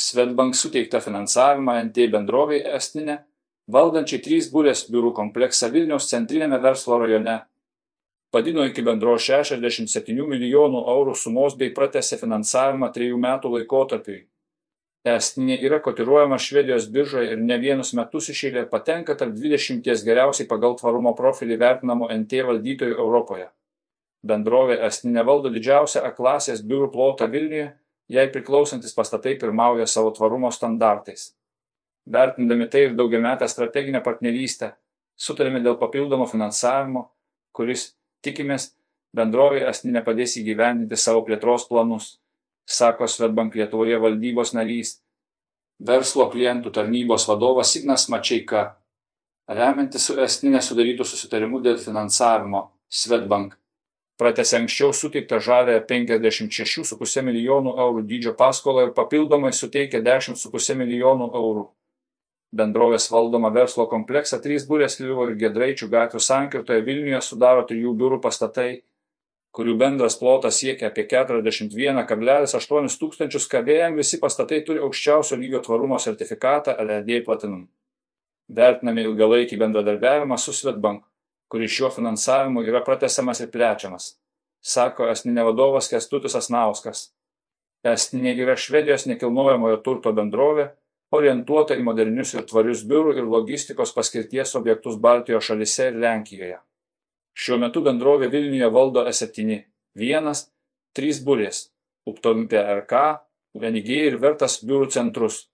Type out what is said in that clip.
Svetbank suteikta finansavimą NT bendrovei Estinė, valdančiai trys burės biurų kompleksą Vilniaus centrinėme verslo rajone. Padino iki bendros 67 milijonų eurų sumos bei pratęsė finansavimą trejų metų laikotarpiui. Estinė yra kotiruojama Švedijos biržoje ir ne vienus metus išėlė patenka tarp 20 geriausiai pagal tvarumo profilį vertinamų NT valdytojų Europoje. Bendrovė Estinė valdo didžiausią A klasės biurų plotą Vilniuje, jai priklausantis pastatai pirmauja savo tvarumo standartais. Vertindami tai ir daugiametę strateginę partnerystę, sutarėme dėl papildomo finansavimo, kuris, tikimės, bendrovė Estinė padės įgyvendinti savo plėtros planus sako Svetbank Lietuvoje valdybos narys, verslo klientų tarnybos vadovas Ignas Mačiaika. Remiantis su Estinė sudarytų susitarimų dėl finansavimo, Svetbank pratęsė anksčiau suteiktą žalę 56,5 milijonų eurų dydžio paskolą ir papildomai suteikė 10,5 milijonų eurų. Bendrovės valdoma verslo kompleksą trys burės Liuvo ir Gedraičių gatvių sankirtoje Vilniuje sudaro trijų biurų pastatai kurių bendras plotas siekia apie 41,8 tūkstančius kbm, visi pastatai turi aukščiausio lygio tvarumo sertifikatą LED Platinum. Vertiname ilgalaikį bendradarbiavimą su Svetbank, kuris šiuo finansavimu yra pratesiamas ir plečiamas, sako Esninė vadovas Kestutis Asnauskas. Esninė yra Švedijos nekilnojamojo turto bendrovė, orientuota į modernius ir tvarius biurų ir logistikos paskirties objektus Baltijos šalise ir Lenkijoje. Šiuo metu bendrovė Vilniuje valdo S7, 1, 3 burės, Uptompė RK, Venigė ir Vertas biurų centrus.